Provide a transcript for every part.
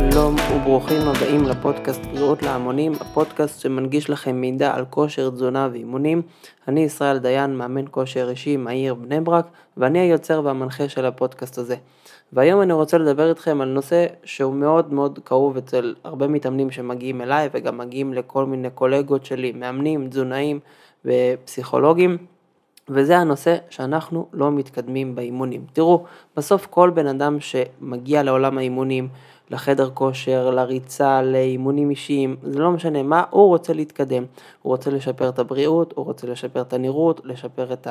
שלום וברוכים הבאים לפודקאסט בריאות להמונים, הפודקאסט שמנגיש לכם מידע על כושר, תזונה ואימונים. אני ישראל דיין, מאמן כושר אישי מהעיר בני ברק, ואני היוצר והמנחה של הפודקאסט הזה. והיום אני רוצה לדבר איתכם על נושא שהוא מאוד מאוד כאוב אצל הרבה מתאמנים שמגיעים אליי וגם מגיעים לכל מיני קולגות שלי, מאמנים, תזונאים ופסיכולוגים. וזה הנושא שאנחנו לא מתקדמים באימונים. תראו, בסוף כל בן אדם שמגיע לעולם האימונים, לחדר כושר, לריצה, לאימונים אישיים, זה לא משנה מה, הוא רוצה להתקדם. הוא רוצה לשפר את הבריאות, הוא רוצה לשפר את הנראות, לשפר את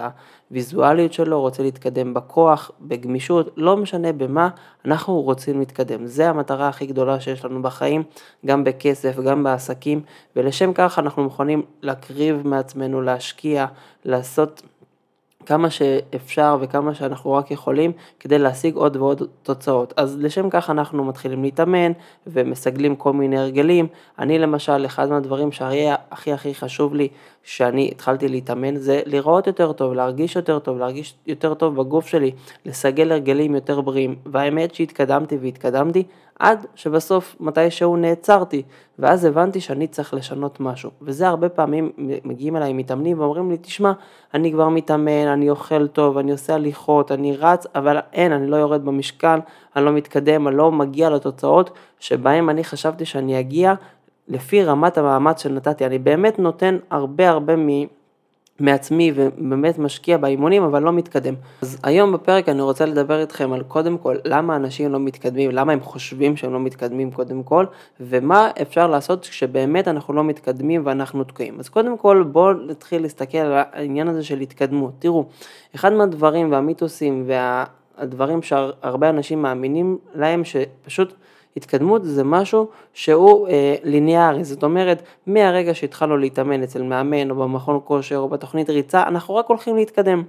הוויזואליות שלו, הוא רוצה להתקדם בכוח, בגמישות, לא משנה במה, אנחנו רוצים להתקדם. זה המטרה הכי גדולה שיש לנו בחיים, גם בכסף, גם בעסקים, ולשם כך אנחנו מוכנים להקריב מעצמנו, להשקיע, לעשות כמה שאפשר וכמה שאנחנו רק יכולים כדי להשיג עוד ועוד תוצאות. אז לשם כך אנחנו מתחילים להתאמן ומסגלים כל מיני הרגלים. אני למשל, אחד מהדברים שהכי הכי הכי חשוב לי שאני התחלתי להתאמן זה לראות יותר טוב, להרגיש יותר טוב, להרגיש יותר טוב בגוף שלי, לסגל הרגלים יותר בריאים. והאמת שהתקדמתי והתקדמתי עד שבסוף מתישהו נעצרתי, ואז הבנתי שאני צריך לשנות משהו. וזה הרבה פעמים מגיעים אליי מתאמנים ואומרים לי, תשמע, אני כבר מתאמן, אני אוכל טוב, אני עושה הליכות, אני רץ, אבל אין, אני לא יורד במשקל, אני לא מתקדם, אני לא מגיע לתוצאות שבהם אני חשבתי שאני אגיע לפי רמת המאמץ שנתתי. אני באמת נותן הרבה הרבה מ... מעצמי ובאמת משקיע באימונים אבל לא מתקדם. אז היום בפרק אני רוצה לדבר איתכם על קודם כל למה אנשים לא מתקדמים, למה הם חושבים שהם לא מתקדמים קודם כל ומה אפשר לעשות כשבאמת אנחנו לא מתקדמים ואנחנו תקועים. אז קודם כל בואו נתחיל להסתכל על העניין הזה של התקדמות. תראו, אחד מהדברים והמיתוסים והדברים שהרבה אנשים מאמינים להם שפשוט התקדמות זה משהו שהוא אה, ליניארי, זאת אומרת מהרגע שהתחלנו להתאמן אצל מאמן או במכון כושר או בתוכנית ריצה, אנחנו רק הולכים להתקדם.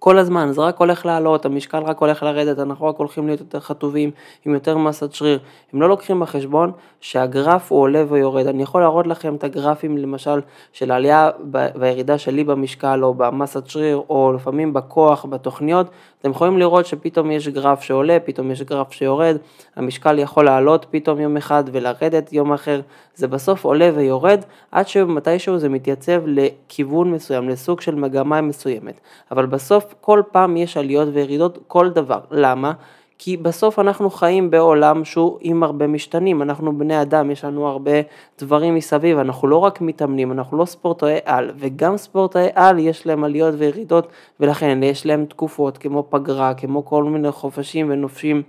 כל הזמן, זה רק הולך לעלות, המשקל רק הולך לרדת, אנחנו רק הולכים להיות יותר חטובים, עם יותר מסת שריר. הם לא לוקחים בחשבון שהגרף הוא עולה ויורד. אני יכול להראות לכם את הגרפים למשל של העלייה והירידה שלי במשקל או במסת שריר או לפעמים בכוח, בתוכניות. אתם יכולים לראות שפתאום יש גרף שעולה, פתאום יש גרף שיורד, המשקל יכול לעלות פתאום יום אחד ולרדת יום אחר. זה בסוף עולה ויורד עד שמתישהו זה מתייצב לכיוון מסוים, לסוג של מגמה מסוימת. אבל בסוף כל פעם יש עליות וירידות, כל דבר. למה? כי בסוף אנחנו חיים בעולם שהוא עם הרבה משתנים, אנחנו בני אדם, יש לנו הרבה דברים מסביב, אנחנו לא רק מתאמנים, אנחנו לא ספורטאי על, וגם ספורטאי על יש להם עליות וירידות, ולכן יש להם תקופות כמו פגרה, כמו כל מיני חופשים ונופשים.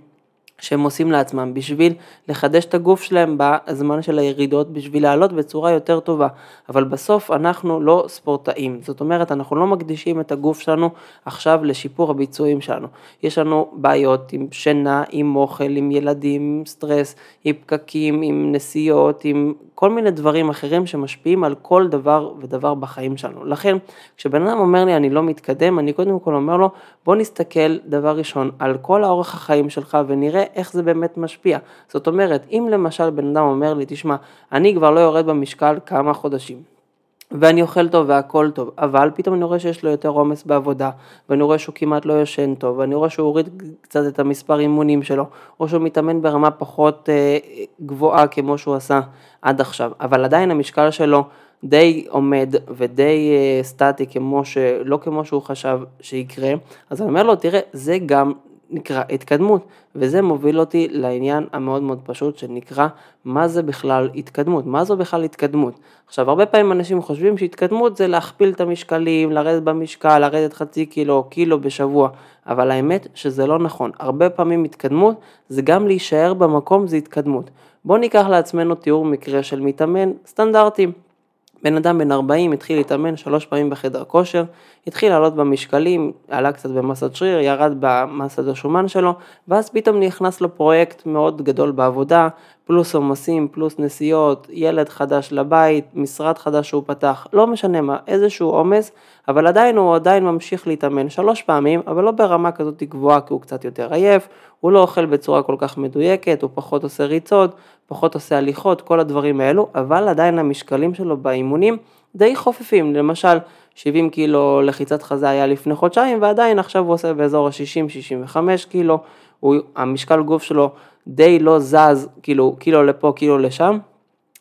שהם עושים לעצמם בשביל לחדש את הגוף שלהם בזמן של הירידות, בשביל לעלות בצורה יותר טובה. אבל בסוף אנחנו לא ספורטאים, זאת אומרת אנחנו לא מקדישים את הגוף שלנו עכשיו לשיפור הביצועים שלנו. יש לנו בעיות עם שינה, עם אוכל, עם ילדים, עם סטרס, עם פקקים, עם נסיעות, עם כל מיני דברים אחרים שמשפיעים על כל דבר ודבר בחיים שלנו. לכן כשבן אדם אומר לי אני לא מתקדם, אני קודם כל אומר לו בוא נסתכל דבר ראשון על כל האורך החיים שלך ונראה איך זה באמת משפיע. זאת אומרת, אם למשל בן אדם אומר לי, תשמע, אני כבר לא יורד במשקל כמה חודשים, ואני אוכל טוב והכל טוב, אבל פתאום אני רואה שיש לו יותר עומס בעבודה, ואני רואה שהוא כמעט לא ישן טוב, ואני רואה שהוא הוריד קצת את המספר אימונים שלו, או שהוא מתאמן ברמה פחות אה, גבוהה כמו שהוא עשה עד עכשיו, אבל עדיין המשקל שלו די עומד ודי אה, סטטי כמו ש... לא כמו שהוא חשב שיקרה, אז אני אומר לו, תראה, זה גם נקרא התקדמות, וזה מוביל אותי לעניין המאוד מאוד פשוט שנקרא מה זה בכלל התקדמות, מה זו בכלל התקדמות. עכשיו הרבה פעמים אנשים חושבים שהתקדמות זה להכפיל את המשקלים, לרדת במשקל, לרדת חצי קילו או קילו בשבוע, אבל האמת שזה לא נכון, הרבה פעמים התקדמות זה גם להישאר במקום זה התקדמות. בואו ניקח לעצמנו תיאור מקרה של מתאמן סטנדרטי. בן אדם בן 40 התחיל להתאמן שלוש פעמים בחדר כושר, התחיל לעלות במשקלים, עלה קצת במסת שריר, ירד במסת השומן שלו, ואז פתאום נכנס לו פרויקט מאוד גדול בעבודה, פלוס עומסים, פלוס נסיעות, ילד חדש לבית, משרד חדש שהוא פתח, לא משנה מה, איזשהו עומס, אבל עדיין הוא עדיין ממשיך להתאמן שלוש פעמים, אבל לא ברמה כזאת גבוהה כי הוא קצת יותר עייף, הוא לא אוכל בצורה כל כך מדויקת, הוא פחות עושה ריצות, פחות עושה הליכות, כל הדברים האלו, אבל עדיין המשקלים שלו באימונים די חופפים, למשל 70 קילו לחיצת חזה היה לפני חודשיים ועדיין עכשיו הוא עושה באזור ה-60-65 קילו, הוא, המשקל גוף שלו די לא זז, כאילו קילו לפה, קילו לשם,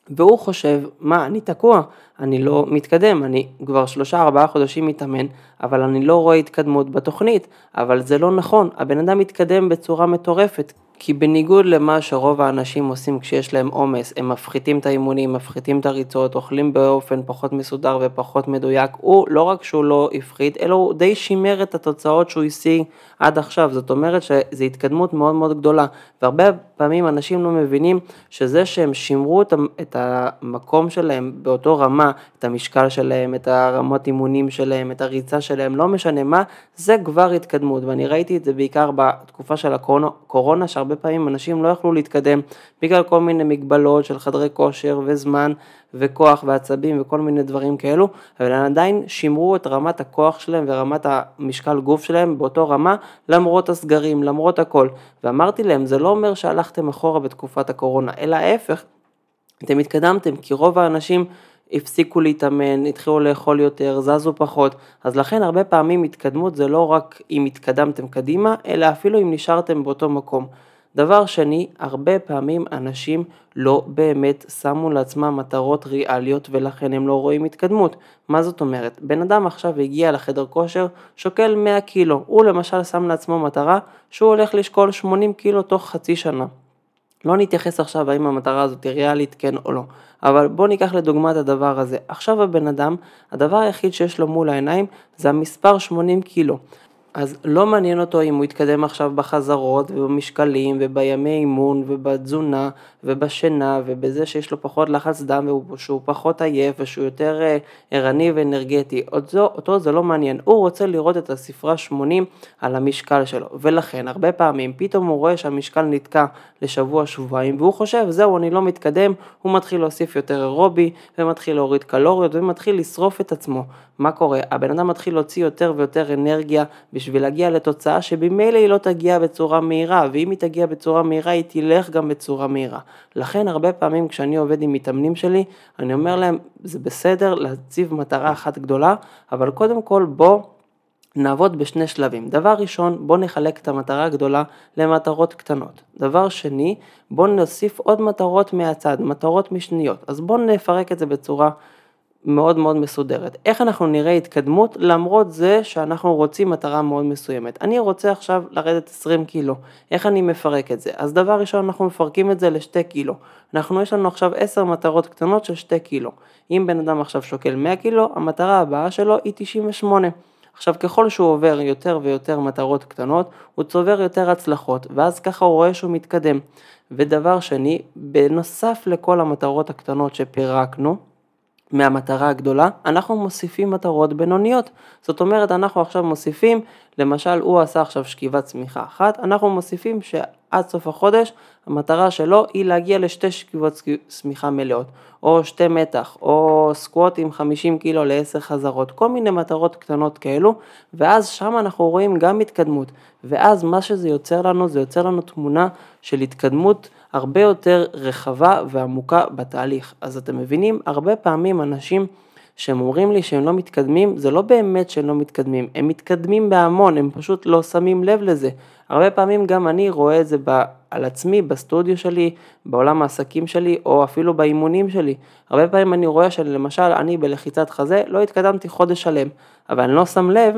והוא חושב, מה, אני תקוע, אני לא מתקדם, אני כבר שלושה ארבעה חודשים מתאמן, אבל אני לא רואה התקדמות בתוכנית, אבל זה לא נכון, הבן אדם מתקדם בצורה מטורפת, כי בניגוד למה שרוב האנשים עושים כשיש להם עומס, הם מפחיתים את האימונים, מפחיתים את הריצות, אוכלים באופן פחות מסודר ופחות מדויק, הוא לא רק שהוא לא הפחית, אלא הוא די שימר את התוצאות שהוא השיג עד עכשיו, זאת אומרת שזו התקדמות מאוד מאוד גדולה, והרבה פעמים אנשים לא מבינים שזה שהם שימרו את המקום שלהם באותו רמה, את המשקל שלהם, את הרמות אימונים שלהם, את הריצה שלהם, לא משנה מה, זה כבר התקדמות, ואני ראיתי את זה בעיקר בתקופה של הקורונה, שהרבה הרבה פעמים אנשים לא יכלו להתקדם בגלל כל מיני מגבלות של חדרי כושר וזמן וכוח ועצבים וכל מיני דברים כאלו, אבל הם עדיין שימרו את רמת הכוח שלהם ורמת המשקל גוף שלהם באותו רמה למרות הסגרים, למרות הכל. ואמרתי להם, זה לא אומר שהלכתם אחורה בתקופת הקורונה, אלא ההפך, אתם התקדמתם, כי רוב האנשים הפסיקו להתאמן, התחילו לאכול יותר, זזו פחות, אז לכן הרבה פעמים התקדמות זה לא רק אם התקדמתם קדימה, אלא אפילו אם נשארתם באותו מקום. דבר שני, הרבה פעמים אנשים לא באמת שמו לעצמם מטרות ריאליות ולכן הם לא רואים התקדמות. מה זאת אומרת? בן אדם עכשיו הגיע לחדר כושר, שוקל 100 קילו, הוא למשל שם לעצמו מטרה שהוא הולך לשקול 80 קילו תוך חצי שנה. לא נתייחס עכשיו האם המטרה הזאת היא ריאלית כן או לא, אבל בוא ניקח לדוגמה את הדבר הזה. עכשיו הבן אדם, הדבר היחיד שיש לו מול העיניים זה המספר 80 קילו. אז לא מעניין אותו אם הוא יתקדם עכשיו בחזרות ובמשקלים ובימי אימון ובתזונה ובשינה ובזה שיש לו פחות לחץ דם ושהוא פחות עייף ושהוא יותר אה, ערני ואנרגטי, אותו, אותו זה לא מעניין, הוא רוצה לראות את הספרה 80 על המשקל שלו. ולכן הרבה פעמים פתאום הוא רואה שהמשקל נתקע לשבוע שבועיים והוא חושב זהו אני לא מתקדם, הוא מתחיל להוסיף יותר אירובי ומתחיל להוריד קלוריות ומתחיל לשרוף את עצמו, מה קורה? הבן אדם מתחיל להוציא יותר ויותר אנרגיה בשביל להגיע לתוצאה שבמילא היא לא תגיע בצורה מהירה, ואם היא תגיע בצורה מהירה היא תלך גם בצורה מהירה. לכן הרבה פעמים כשאני עובד עם מתאמנים שלי, אני אומר להם, זה בסדר להציב מטרה אחת גדולה, אבל קודם כל בוא נעבוד בשני שלבים. דבר ראשון, בוא נחלק את המטרה הגדולה למטרות קטנות. דבר שני, בוא נוסיף עוד מטרות מהצד, מטרות משניות. אז בוא נפרק את זה בצורה מאוד מאוד מסודרת. איך אנחנו נראה התקדמות למרות זה שאנחנו רוצים מטרה מאוד מסוימת. אני רוצה עכשיו לרדת 20 קילו, איך אני מפרק את זה? אז דבר ראשון אנחנו מפרקים את זה לשתי קילו. אנחנו יש לנו עכשיו 10 מטרות קטנות של 2 קילו. אם בן אדם עכשיו שוקל 100 קילו, המטרה הבאה שלו היא 98. עכשיו ככל שהוא עובר יותר ויותר מטרות קטנות, הוא צובר יותר הצלחות, ואז ככה הוא רואה שהוא מתקדם. ודבר שני, בנוסף לכל המטרות הקטנות שפירקנו, מהמטרה הגדולה, אנחנו מוסיפים מטרות בינוניות. זאת אומרת, אנחנו עכשיו מוסיפים, למשל הוא עשה עכשיו שכיבת צמיחה אחת, אנחנו מוסיפים שעד סוף החודש המטרה שלו היא להגיע לשתי שכיבות צמיחה מלאות, או שתי מתח, או סקווט עם 50 קילו ל-10 חזרות, כל מיני מטרות קטנות כאלו, ואז שם אנחנו רואים גם התקדמות, ואז מה שזה יוצר לנו, זה יוצר לנו תמונה של התקדמות הרבה יותר רחבה ועמוקה בתהליך. אז אתם מבינים, הרבה פעמים אנשים שהם אומרים לי שהם לא מתקדמים, זה לא באמת שהם לא מתקדמים, הם מתקדמים בהמון, הם פשוט לא שמים לב לזה. הרבה פעמים גם אני רואה את זה ב, על עצמי, בסטודיו שלי, בעולם העסקים שלי, או אפילו באימונים שלי. הרבה פעמים אני רואה שלמשל אני בלחיצת חזה לא התקדמתי חודש שלם, אבל אני לא שם לב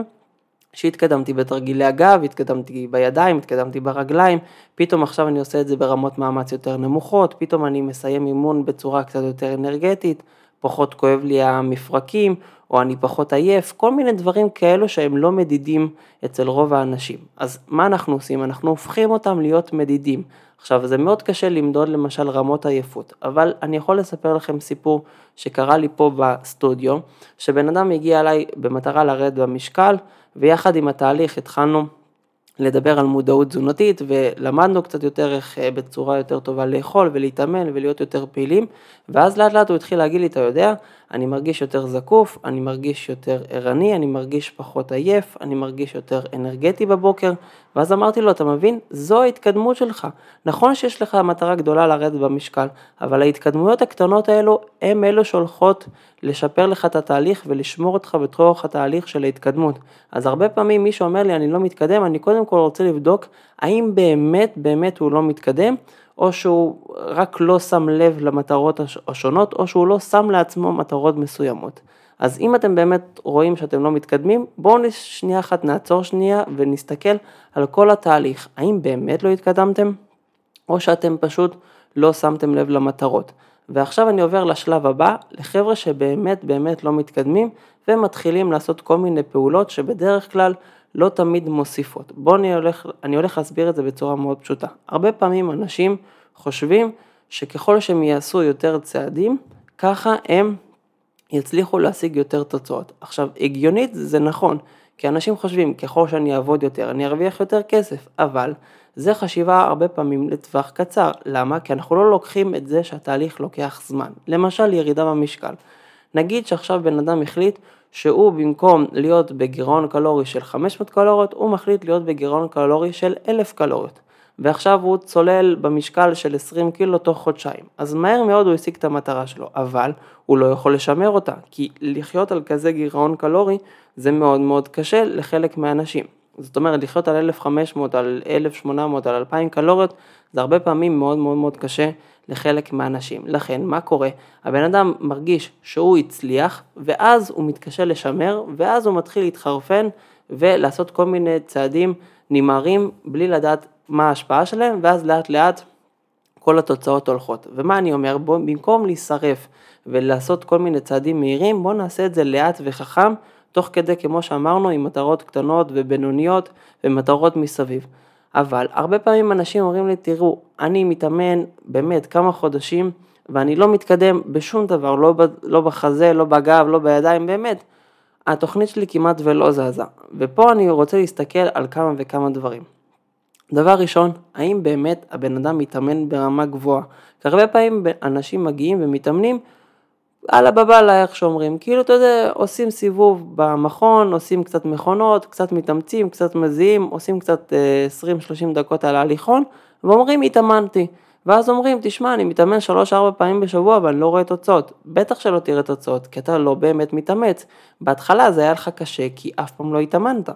שהתקדמתי בתרגילי הגב, התקדמתי בידיים, התקדמתי ברגליים, פתאום עכשיו אני עושה את זה ברמות מאמץ יותר נמוכות, פתאום אני מסיים אימון בצורה קצת יותר אנרגטית, פחות כואב לי המפרקים, או אני פחות עייף, כל מיני דברים כאלו שהם לא מדידים אצל רוב האנשים. אז מה אנחנו עושים? אנחנו הופכים אותם להיות מדידים. עכשיו, זה מאוד קשה למדוד למשל רמות עייפות, אבל אני יכול לספר לכם סיפור שקרה לי פה בסטודיו, שבן אדם הגיע אליי במטרה לרדת במשקל, ויחד עם התהליך התחלנו לדבר על מודעות תזונתית ולמדנו קצת יותר איך אה, בצורה יותר טובה לאכול ולהתאמן ולהיות יותר פעילים ואז לאט לאט הוא התחיל להגיד לי, אתה יודע, אני מרגיש יותר זקוף, אני מרגיש יותר ערני, אני מרגיש פחות עייף, אני מרגיש יותר אנרגטי בבוקר, ואז אמרתי לו, אתה מבין? זו ההתקדמות שלך. נכון שיש לך מטרה גדולה לרדת במשקל, אבל ההתקדמויות הקטנות האלו, הם אלו שהולכות לשפר לך את התהליך ולשמור אותך בתוך התהליך של ההתקדמות. אז הרבה פעמים מי שאומר לי, אני לא מתקדם, אני קודם כל רוצה לבדוק האם באמת באמת הוא לא מתקדם, או שהוא רק לא שם לב למטרות השונות, או שהוא לא שם לעצמו מטרות מסוימות. אז אם אתם באמת רואים שאתם לא מתקדמים, בואו שנייה אחת נעצור שנייה ונסתכל על כל התהליך. האם באמת לא התקדמתם, או שאתם פשוט לא שמתם לב למטרות. ועכשיו אני עובר לשלב הבא, לחבר'ה שבאמת באמת לא מתקדמים ומתחילים לעשות כל מיני פעולות שבדרך כלל לא תמיד מוסיפות. בואו אני אני הולך להסביר את זה בצורה מאוד פשוטה. הרבה פעמים אנשים חושבים שככל שהם יעשו יותר צעדים, ככה הם יצליחו להשיג יותר תוצאות. עכשיו, הגיונית זה נכון, כי אנשים חושבים, ככל שאני אעבוד יותר, אני ארוויח יותר כסף, אבל זה חשיבה הרבה פעמים לטווח קצר. למה? כי אנחנו לא לוקחים את זה שהתהליך לוקח זמן. למשל, ירידה במשקל. נגיד שעכשיו בן אדם החליט שהוא במקום להיות בגירעון קלורי של 500 קלוריות, הוא מחליט להיות בגירעון קלורי של 1,000 קלוריות. ועכשיו הוא צולל במשקל של 20 קילו תוך חודשיים. אז מהר מאוד הוא השיג את המטרה שלו, אבל הוא לא יכול לשמר אותה, כי לחיות על כזה גירעון קלורי זה מאוד מאוד קשה לחלק מהאנשים. זאת אומרת, לחיות על 1,500, על 1,800, על 2,000 קלוריות, זה הרבה פעמים מאוד מאוד מאוד קשה לחלק מהאנשים. לכן, מה קורה? הבן אדם מרגיש שהוא הצליח, ואז הוא מתקשה לשמר, ואז הוא מתחיל להתחרפן ולעשות כל מיני צעדים נמהרים בלי לדעת מה ההשפעה שלהם, ואז לאט לאט כל התוצאות הולכות. ומה אני אומר? בוא, במקום להישרף ולעשות כל מיני צעדים מהירים, בואו נעשה את זה לאט וחכם, תוך כדי, כמו שאמרנו, עם מטרות קטנות ובינוניות ומטרות מסביב. אבל הרבה פעמים אנשים אומרים לי, תראו, אני מתאמן באמת כמה חודשים ואני לא מתקדם בשום דבר, לא, לא בחזה, לא בגב, לא בידיים, באמת. התוכנית שלי כמעט ולא זזה. ופה אני רוצה להסתכל על כמה וכמה דברים. דבר ראשון, האם באמת הבן אדם מתאמן ברמה גבוהה? כי הרבה פעמים אנשים מגיעים ומתאמנים אללה בבאללה איך שאומרים, כאילו אתה יודע, עושים סיבוב במכון, עושים קצת מכונות, קצת מתאמצים, קצת מזיעים, עושים קצת 20-30 אה, דקות על ההליכון, ואומרים התאמנתי. ואז אומרים, תשמע, אני מתאמן 3-4 פעמים בשבוע ואני לא רואה תוצאות. בטח שלא תראה תוצאות, כי אתה לא באמת מתאמץ. בהתחלה זה היה לך קשה, כי אף פעם לא התאמנת.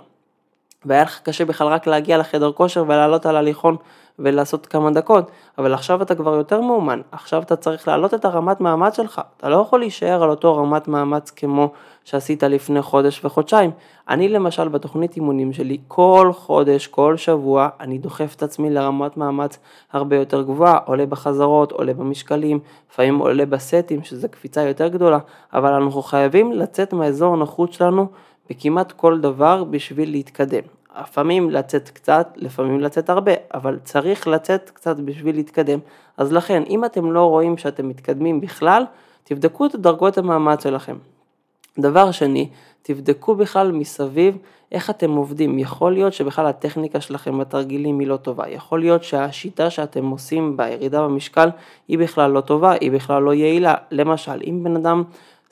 והיה לך קשה בכלל רק להגיע לחדר כושר ולעלות על הליכון ולעשות כמה דקות, אבל עכשיו אתה כבר יותר מאומן, עכשיו אתה צריך להעלות את הרמת מאמץ שלך, אתה לא יכול להישאר על אותו רמת מאמץ כמו שעשית לפני חודש וחודשיים. אני למשל בתוכנית אימונים שלי, כל חודש, כל שבוע, אני דוחף את עצמי לרמת מאמץ הרבה יותר גבוהה, עולה בחזרות, עולה במשקלים, לפעמים עולה בסטים, שזה קפיצה יותר גדולה, אבל אנחנו חייבים לצאת מהאזור הנוחות שלנו בכמעט כל דבר בשביל להתקדם. לפעמים לצאת קצת, לפעמים לצאת הרבה, אבל צריך לצאת קצת בשביל להתקדם. אז לכן, אם אתם לא רואים שאתם מתקדמים בכלל, תבדקו את דרגות המאמץ שלכם. דבר שני, תבדקו בכלל מסביב איך אתם עובדים. יכול להיות שבכלל הטכניקה שלכם בתרגילים היא לא טובה. יכול להיות שהשיטה שאתם עושים בירידה במשקל היא בכלל לא טובה, היא בכלל לא יעילה. למשל, אם בן אדם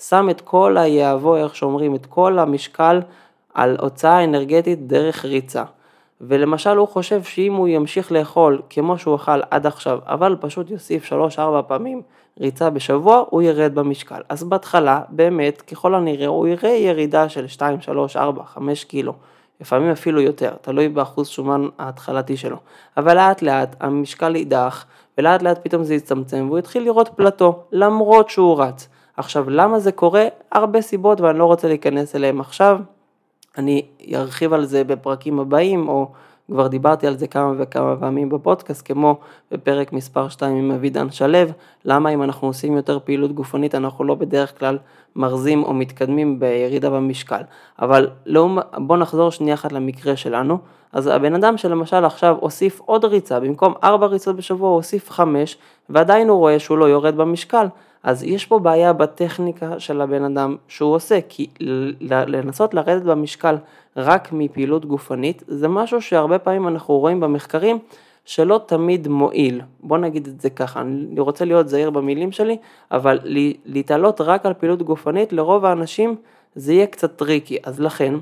שם את כל היהבו, איך שאומרים, את כל המשקל על הוצאה אנרגטית דרך ריצה. ולמשל הוא חושב שאם הוא ימשיך לאכול כמו שהוא אכל עד עכשיו, אבל פשוט יוסיף 3-4 פעמים ריצה בשבוע, הוא ירד במשקל. אז בהתחלה, באמת, ככל הנראה, הוא יראה ירידה של 2, 3, 4, 5 קילו. לפעמים אפילו יותר, תלוי באחוז שומן ההתחלתי שלו. אבל לאט לאט המשקל יידח, ולאט לאט פתאום זה יצטמצם, והוא יתחיל לראות פלטו, למרות שהוא רץ. עכשיו, למה זה קורה? הרבה סיבות ואני לא רוצה להיכנס אליהם עכשיו. אני ארחיב על זה בפרקים הבאים, או כבר דיברתי על זה כמה וכמה פעמים בפודקאסט, כמו בפרק מספר 2 עם אבידן שלו, למה אם אנחנו עושים יותר פעילות גופנית אנחנו לא בדרך כלל מרזים או מתקדמים בירידה במשקל. אבל לא, בוא נחזור שנייה אחת למקרה שלנו. אז הבן אדם שלמשל עכשיו הוסיף עוד ריצה, במקום 4 ריצות בשבוע הוא הוסיף 5, ועדיין הוא רואה שהוא לא יורד במשקל. אז יש פה בעיה בטכניקה של הבן אדם שהוא עושה, כי לנסות לרדת במשקל רק מפעילות גופנית, זה משהו שהרבה פעמים אנחנו רואים במחקרים שלא תמיד מועיל. בוא נגיד את זה ככה, אני רוצה להיות זהיר במילים שלי, אבל להתעלות רק על פעילות גופנית, לרוב האנשים זה יהיה קצת טריקי. אז לכן,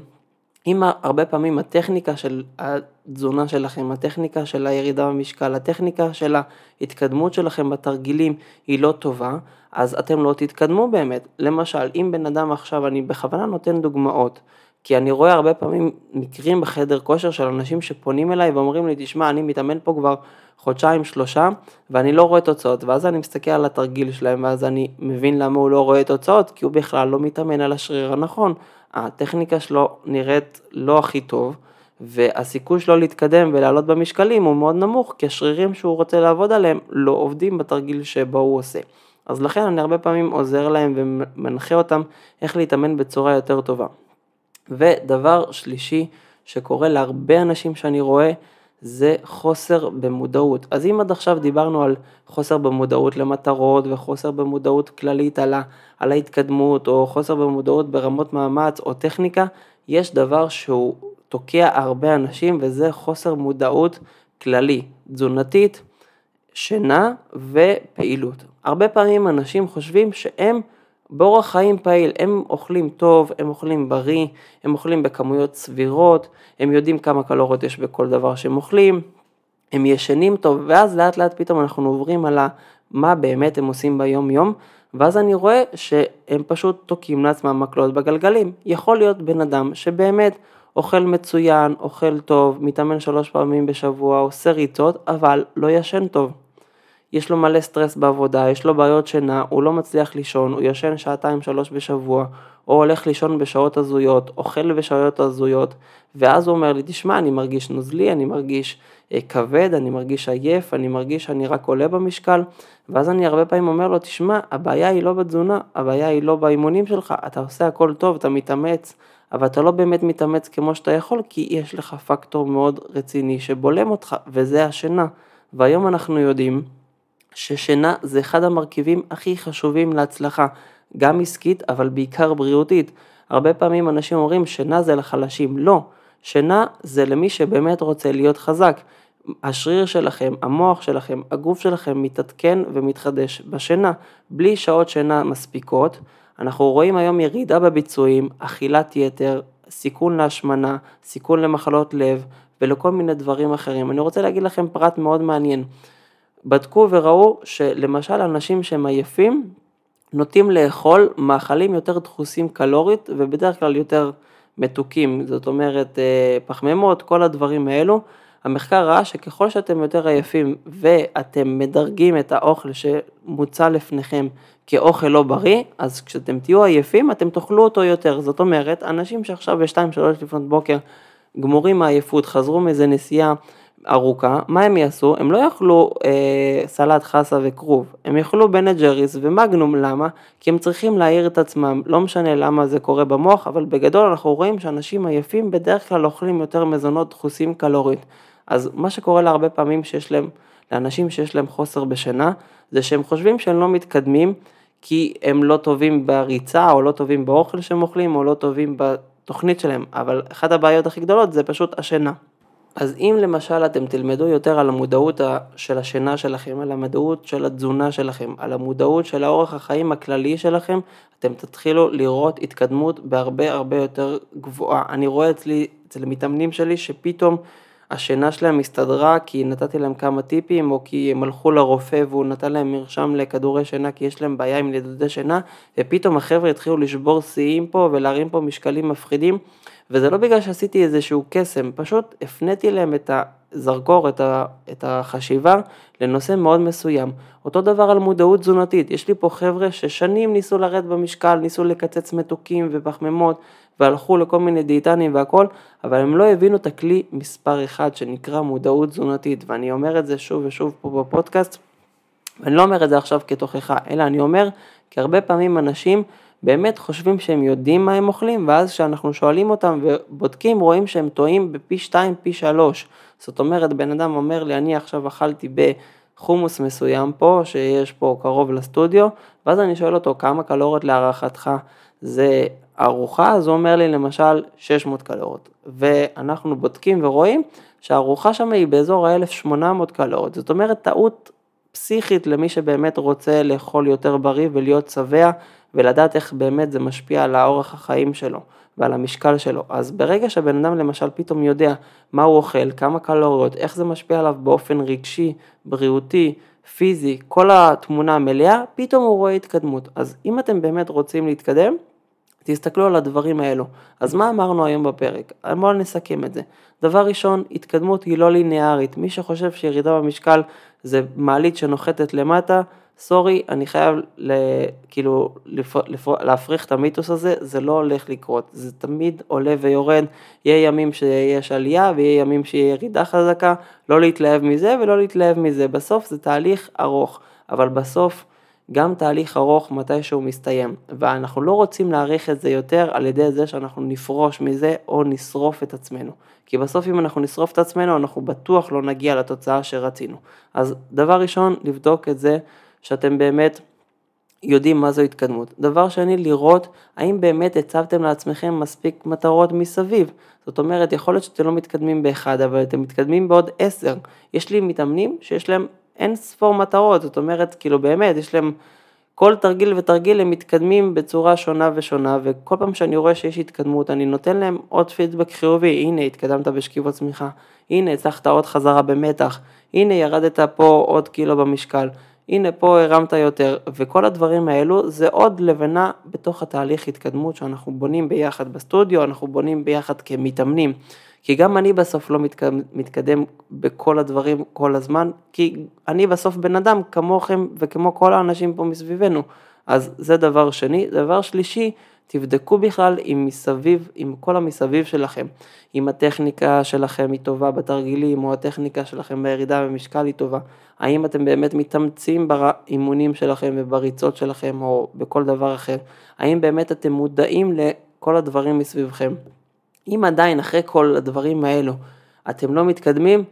אם הרבה פעמים הטכניקה של התזונה שלכם, הטכניקה של הירידה במשקל, הטכניקה של ההתקדמות שלכם בתרגילים היא לא טובה, אז אתם לא תתקדמו באמת. למשל, אם בן אדם עכשיו, אני בכוונה נותן דוגמאות, כי אני רואה הרבה פעמים מקרים בחדר כושר של אנשים שפונים אליי ואומרים לי, תשמע, אני מתאמן פה כבר חודשיים, שלושה, ואני לא רואה תוצאות, ואז אני מסתכל על התרגיל שלהם, ואז אני מבין למה הוא לא רואה תוצאות, כי הוא בכלל לא מתאמן על השריר הנכון. הטכניקה שלו נראית לא הכי טוב, והסיכוי שלו להתקדם ולעלות במשקלים הוא מאוד נמוך, כי השרירים שהוא רוצה לעבוד עליהם לא עובדים בתרגיל שבו הוא עושה. אז לכן אני הרבה פעמים עוזר להם ומנחה אותם איך להתאמן בצורה יותר טובה. ודבר שלישי שקורה להרבה אנשים שאני רואה, זה חוסר במודעות. אז אם עד עכשיו דיברנו על חוסר במודעות למטרות וחוסר במודעות כללית על, ההתקדמות או חוסר במודעות ברמות מאמץ או טכניקה, יש דבר שהוא תוקע הרבה אנשים וזה חוסר מודעות כללי, תזונתית, שינה ופעילות. הרבה פעמים אנשים חושבים שהם באורח חיים פעיל, הם אוכלים טוב, הם אוכלים בריא, הם אוכלים בכמויות סבירות, הם יודעים כמה קלוריות יש בכל דבר שהם אוכלים, הם ישנים טוב, ואז לאט לאט פתאום אנחנו עוברים על מה באמת הם עושים ביום יום, ואז אני רואה שהם פשוט תוקעים לעצמם מקלות בגלגלים. יכול להיות בן אדם שבאמת אוכל מצוין, אוכל טוב, מתאמן שלוש פעמים בשבוע, עושה ריצות, אבל לא ישן טוב. יש לו מלא סטרס בעבודה, יש לו בעיות שינה, הוא לא מצליח לישון, הוא ישן שעתיים שלוש בשבוע, או הולך לישון בשעות הזויות, אוכל בשעות הזויות, ואז הוא אומר לי, תשמע, אני מרגיש נוזלי, אני מרגיש אה, כבד, אני מרגיש עייף, אני מרגיש שאני רק עולה במשקל, ואז אני הרבה פעמים אומר לו, תשמע, הבעיה היא לא בתזונה, הבעיה היא לא באימונים שלך, אתה עושה הכל טוב, אתה מתאמץ, אבל אתה לא באמת מתאמץ כמו שאתה יכול, כי יש לך פקטור מאוד רציני שבולם אותך, וזה השינה. והיום אנחנו יודעים ששינה זה אחד המרכיבים הכי חשובים להצלחה, גם עסקית אבל בעיקר בריאותית. הרבה פעמים אנשים אומרים שינה זה לחלשים, לא, שינה זה למי שבאמת רוצה להיות חזק. השריר שלכם, המוח שלכם, הגוף שלכם מתעדכן ומתחדש בשינה. בלי שעות שינה מספיקות, אנחנו רואים היום ירידה בביצועים, אכילת יתר, סיכון להשמנה, סיכון למחלות לב ולכל מיני דברים אחרים. אני רוצה להגיד לכם פרט מאוד מעניין. בדקו וראו שלמשל אנשים שהם עייפים נוטים לאכול מאכלים יותר דחוסים קלורית ובדרך כלל יותר מתוקים, זאת אומרת אה, פחמימות, כל הדברים האלו. המחקר ראה שככל שאתם יותר עייפים ואתם מדרגים את האוכל שמוצע לפניכם כאוכל לא בריא, אז כשאתם תהיו עייפים אתם תאכלו אותו יותר. זאת אומרת, אנשים שעכשיו ב-2-3 לפנות בוקר גמורים מעייפות, חזרו מאיזה נסיעה ארוכה, מה הם יעשו? הם לא יאכלו אה, סלט חסה וכרוב, הם יאכלו בן ג'ריס ומגנום, למה? כי הם צריכים להעיר את עצמם, לא משנה למה זה קורה במוח, אבל בגדול אנחנו רואים שאנשים עייפים בדרך כלל אוכלים יותר מזונות דחוסים קלורית. אז מה שקורה להרבה פעמים שיש להם, לאנשים שיש להם חוסר בשינה, זה שהם חושבים שהם לא מתקדמים כי הם לא טובים בריצה, או לא טובים באוכל שהם אוכלים, או לא טובים בתוכנית שלהם, אבל אחת הבעיות הכי גדולות זה פשוט השינה. אז אם למשל אתם תלמדו יותר על המודעות של השינה שלכם, על המודעות של התזונה שלכם, על המודעות של האורח החיים הכללי שלכם, אתם תתחילו לראות התקדמות בהרבה הרבה יותר גבוהה. אני רואה אצלי, אצל המתאמנים שלי, שפתאום השינה שלהם הסתדרה כי נתתי להם כמה טיפים, או כי הם הלכו לרופא והוא נתן להם מרשם לכדורי שינה כי יש להם בעיה עם נדודי שינה, ופתאום החבר'ה התחילו לשבור שיאים פה ולהרים פה משקלים מפחידים. וזה לא בגלל שעשיתי איזשהו קסם, פשוט הפניתי להם את הזרקור, את, ה, את החשיבה לנושא מאוד מסוים. אותו דבר על מודעות תזונתית, יש לי פה חבר'ה ששנים ניסו לרדת במשקל, ניסו לקצץ מתוקים ופחמימות, והלכו לכל מיני דיאטנים והכל, אבל הם לא הבינו את הכלי מספר אחד שנקרא מודעות תזונתית, ואני אומר את זה שוב ושוב פה בפודקאסט, ואני לא אומר את זה עכשיו כתוכחה, אלא אני אומר כי הרבה פעמים אנשים באמת חושבים שהם יודעים מה הם אוכלים, ואז כשאנחנו שואלים אותם ובודקים, רואים שהם טועים בפי 2, פי 3. זאת אומרת, בן אדם אומר לי, אני עכשיו אכלתי בחומוס מסוים פה, שיש פה קרוב לסטודיו, ואז אני שואל אותו, כמה קלוריות להערכתך זה ארוחה? אז הוא אומר לי למשל 600 קלוריות. ואנחנו בודקים ורואים שהארוחה שם היא באזור ה-1800 קלוריות, זאת אומרת טעות פסיכית למי שבאמת רוצה לאכול יותר בריא ולהיות שבע ולדעת איך באמת זה משפיע על האורח החיים שלו ועל המשקל שלו. אז ברגע שהבן אדם למשל פתאום יודע מה הוא אוכל, כמה קלוריות, איך זה משפיע עליו באופן רגשי, בריאותי, פיזי, כל התמונה המלאה, פתאום הוא רואה התקדמות. אז אם אתם באמת רוצים להתקדם, תסתכלו על הדברים האלו. אז מה אמרנו היום בפרק? בואו נסכם את זה. דבר ראשון, התקדמות היא לא ליניארית. מי שחושב שירידה במשקל זה מעלית שנוחתת למטה, סורי, אני חייב ל, כאילו להפריך את המיתוס הזה, זה לא הולך לקרות, זה תמיד עולה ויורד, יהיה ימים שיש עלייה ויהיה ימים שיהיה ירידה חזקה, לא להתלהב מזה ולא להתלהב מזה, בסוף זה תהליך ארוך, אבל בסוף גם תהליך ארוך מתי שהוא מסתיים, ואנחנו לא רוצים להעריך את זה יותר על ידי זה שאנחנו נפרוש מזה או נשרוף את עצמנו, כי בסוף אם אנחנו נשרוף את עצמנו אנחנו בטוח לא נגיע לתוצאה שרצינו. אז דבר ראשון, לבדוק את זה שאתם באמת יודעים מה זו התקדמות. דבר שני, לראות האם באמת הצבתם לעצמכם מספיק מטרות מסביב. זאת אומרת, יכול להיות שאתם לא מתקדמים באחד, אבל אתם מתקדמים בעוד עשר. יש לי מתאמנים שיש להם אין ספור מטרות, זאת אומרת, כאילו באמת, יש להם כל תרגיל ותרגיל הם מתקדמים בצורה שונה ושונה, וכל פעם שאני רואה שיש התקדמות, אני נותן להם עוד פידבק חיובי, הנה התקדמת בשכיבות צמיחה, הנה הצלחת עוד חזרה במתח, הנה ירדת פה עוד קילו במשקל. הנה פה הרמת יותר, וכל הדברים האלו זה עוד לבנה בתוך התהליך התקדמות שאנחנו בונים ביחד בסטודיו, אנחנו בונים ביחד כמתאמנים. כי גם אני בסוף לא מתקדם, מתקדם בכל הדברים כל הזמן, כי אני בסוף בן אדם כמוכם וכמו כל האנשים פה מסביבנו. אז זה דבר שני. דבר שלישי, תבדקו בכלל אם מסביב, עם כל המסביב שלכם, אם הטכניקה שלכם היא טובה בתרגילים, או הטכניקה שלכם בירידה במשקל היא טובה, האם אתם באמת מתאמצים באימונים שלכם ובריצות שלכם, או בכל דבר אחר, האם באמת אתם מודעים לכל הדברים מסביבכם. אם עדיין אחרי כל הדברים האלו אתם לא מתקדמים,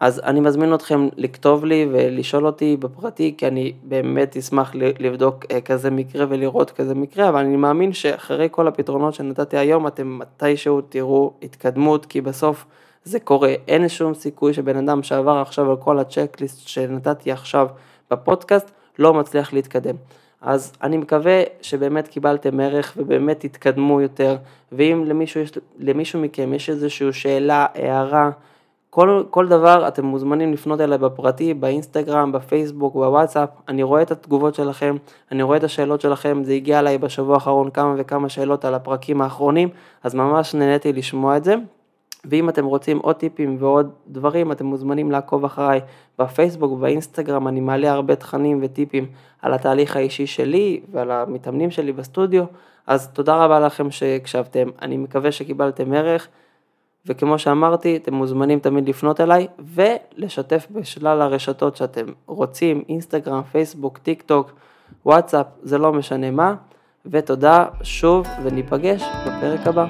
אז אני מזמין אתכם לכתוב לי ולשאול אותי בפרטי, כי אני באמת אשמח לבדוק אה, כזה מקרה ולראות כזה מקרה, אבל אני מאמין שאחרי כל הפתרונות שנתתי היום, אתם מתישהו תראו התקדמות, כי בסוף זה קורה. אין שום סיכוי שבן אדם שעבר עכשיו על כל הצ'קליסט שנתתי עכשיו בפודקאסט, לא מצליח להתקדם. אז אני מקווה שבאמת קיבלתם ערך ובאמת תתקדמו יותר, ואם למישהו, יש, למישהו מכם יש איזושהי שאלה, הערה, כל, כל דבר אתם מוזמנים לפנות אליי בפרטי, באינסטגרם, בפייסבוק, בוואטסאפ, אני רואה את התגובות שלכם, אני רואה את השאלות שלכם, זה הגיע אליי בשבוע האחרון כמה וכמה שאלות על הפרקים האחרונים, אז ממש נהניתי לשמוע את זה. ואם אתם רוצים עוד טיפים ועוד דברים, אתם מוזמנים לעקוב אחריי בפייסבוק ובאינסטגרם, אני מעלה הרבה תכנים וטיפים על התהליך האישי שלי ועל המתאמנים שלי בסטודיו, אז תודה רבה לכם שהקשבתם, אני מקווה שקיבלתם ערך. וכמו שאמרתי, אתם מוזמנים תמיד לפנות אליי ולשתף בשלל הרשתות שאתם רוצים, אינסטגרם, פייסבוק, טיק טוק, וואטסאפ, זה לא משנה מה, ותודה שוב וניפגש בפרק הבא.